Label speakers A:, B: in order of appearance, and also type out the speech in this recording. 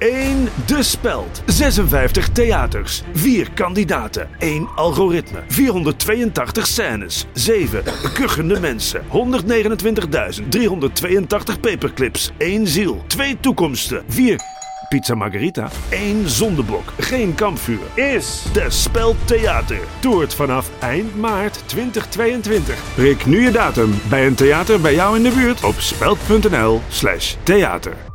A: 1 De Speld. 56 theaters. 4 kandidaten. 1 algoritme. 482 scènes. 7 kuchende mensen. 129.382 paperclips. 1 ziel. 2 toekomsten. 4 Pizza Margarita. 1 zondeblok. Geen kampvuur. Is De Speld Theater. Toert vanaf eind maart 2022. Prik nu je datum bij een theater bij jou in de buurt op speld.nl slash theater.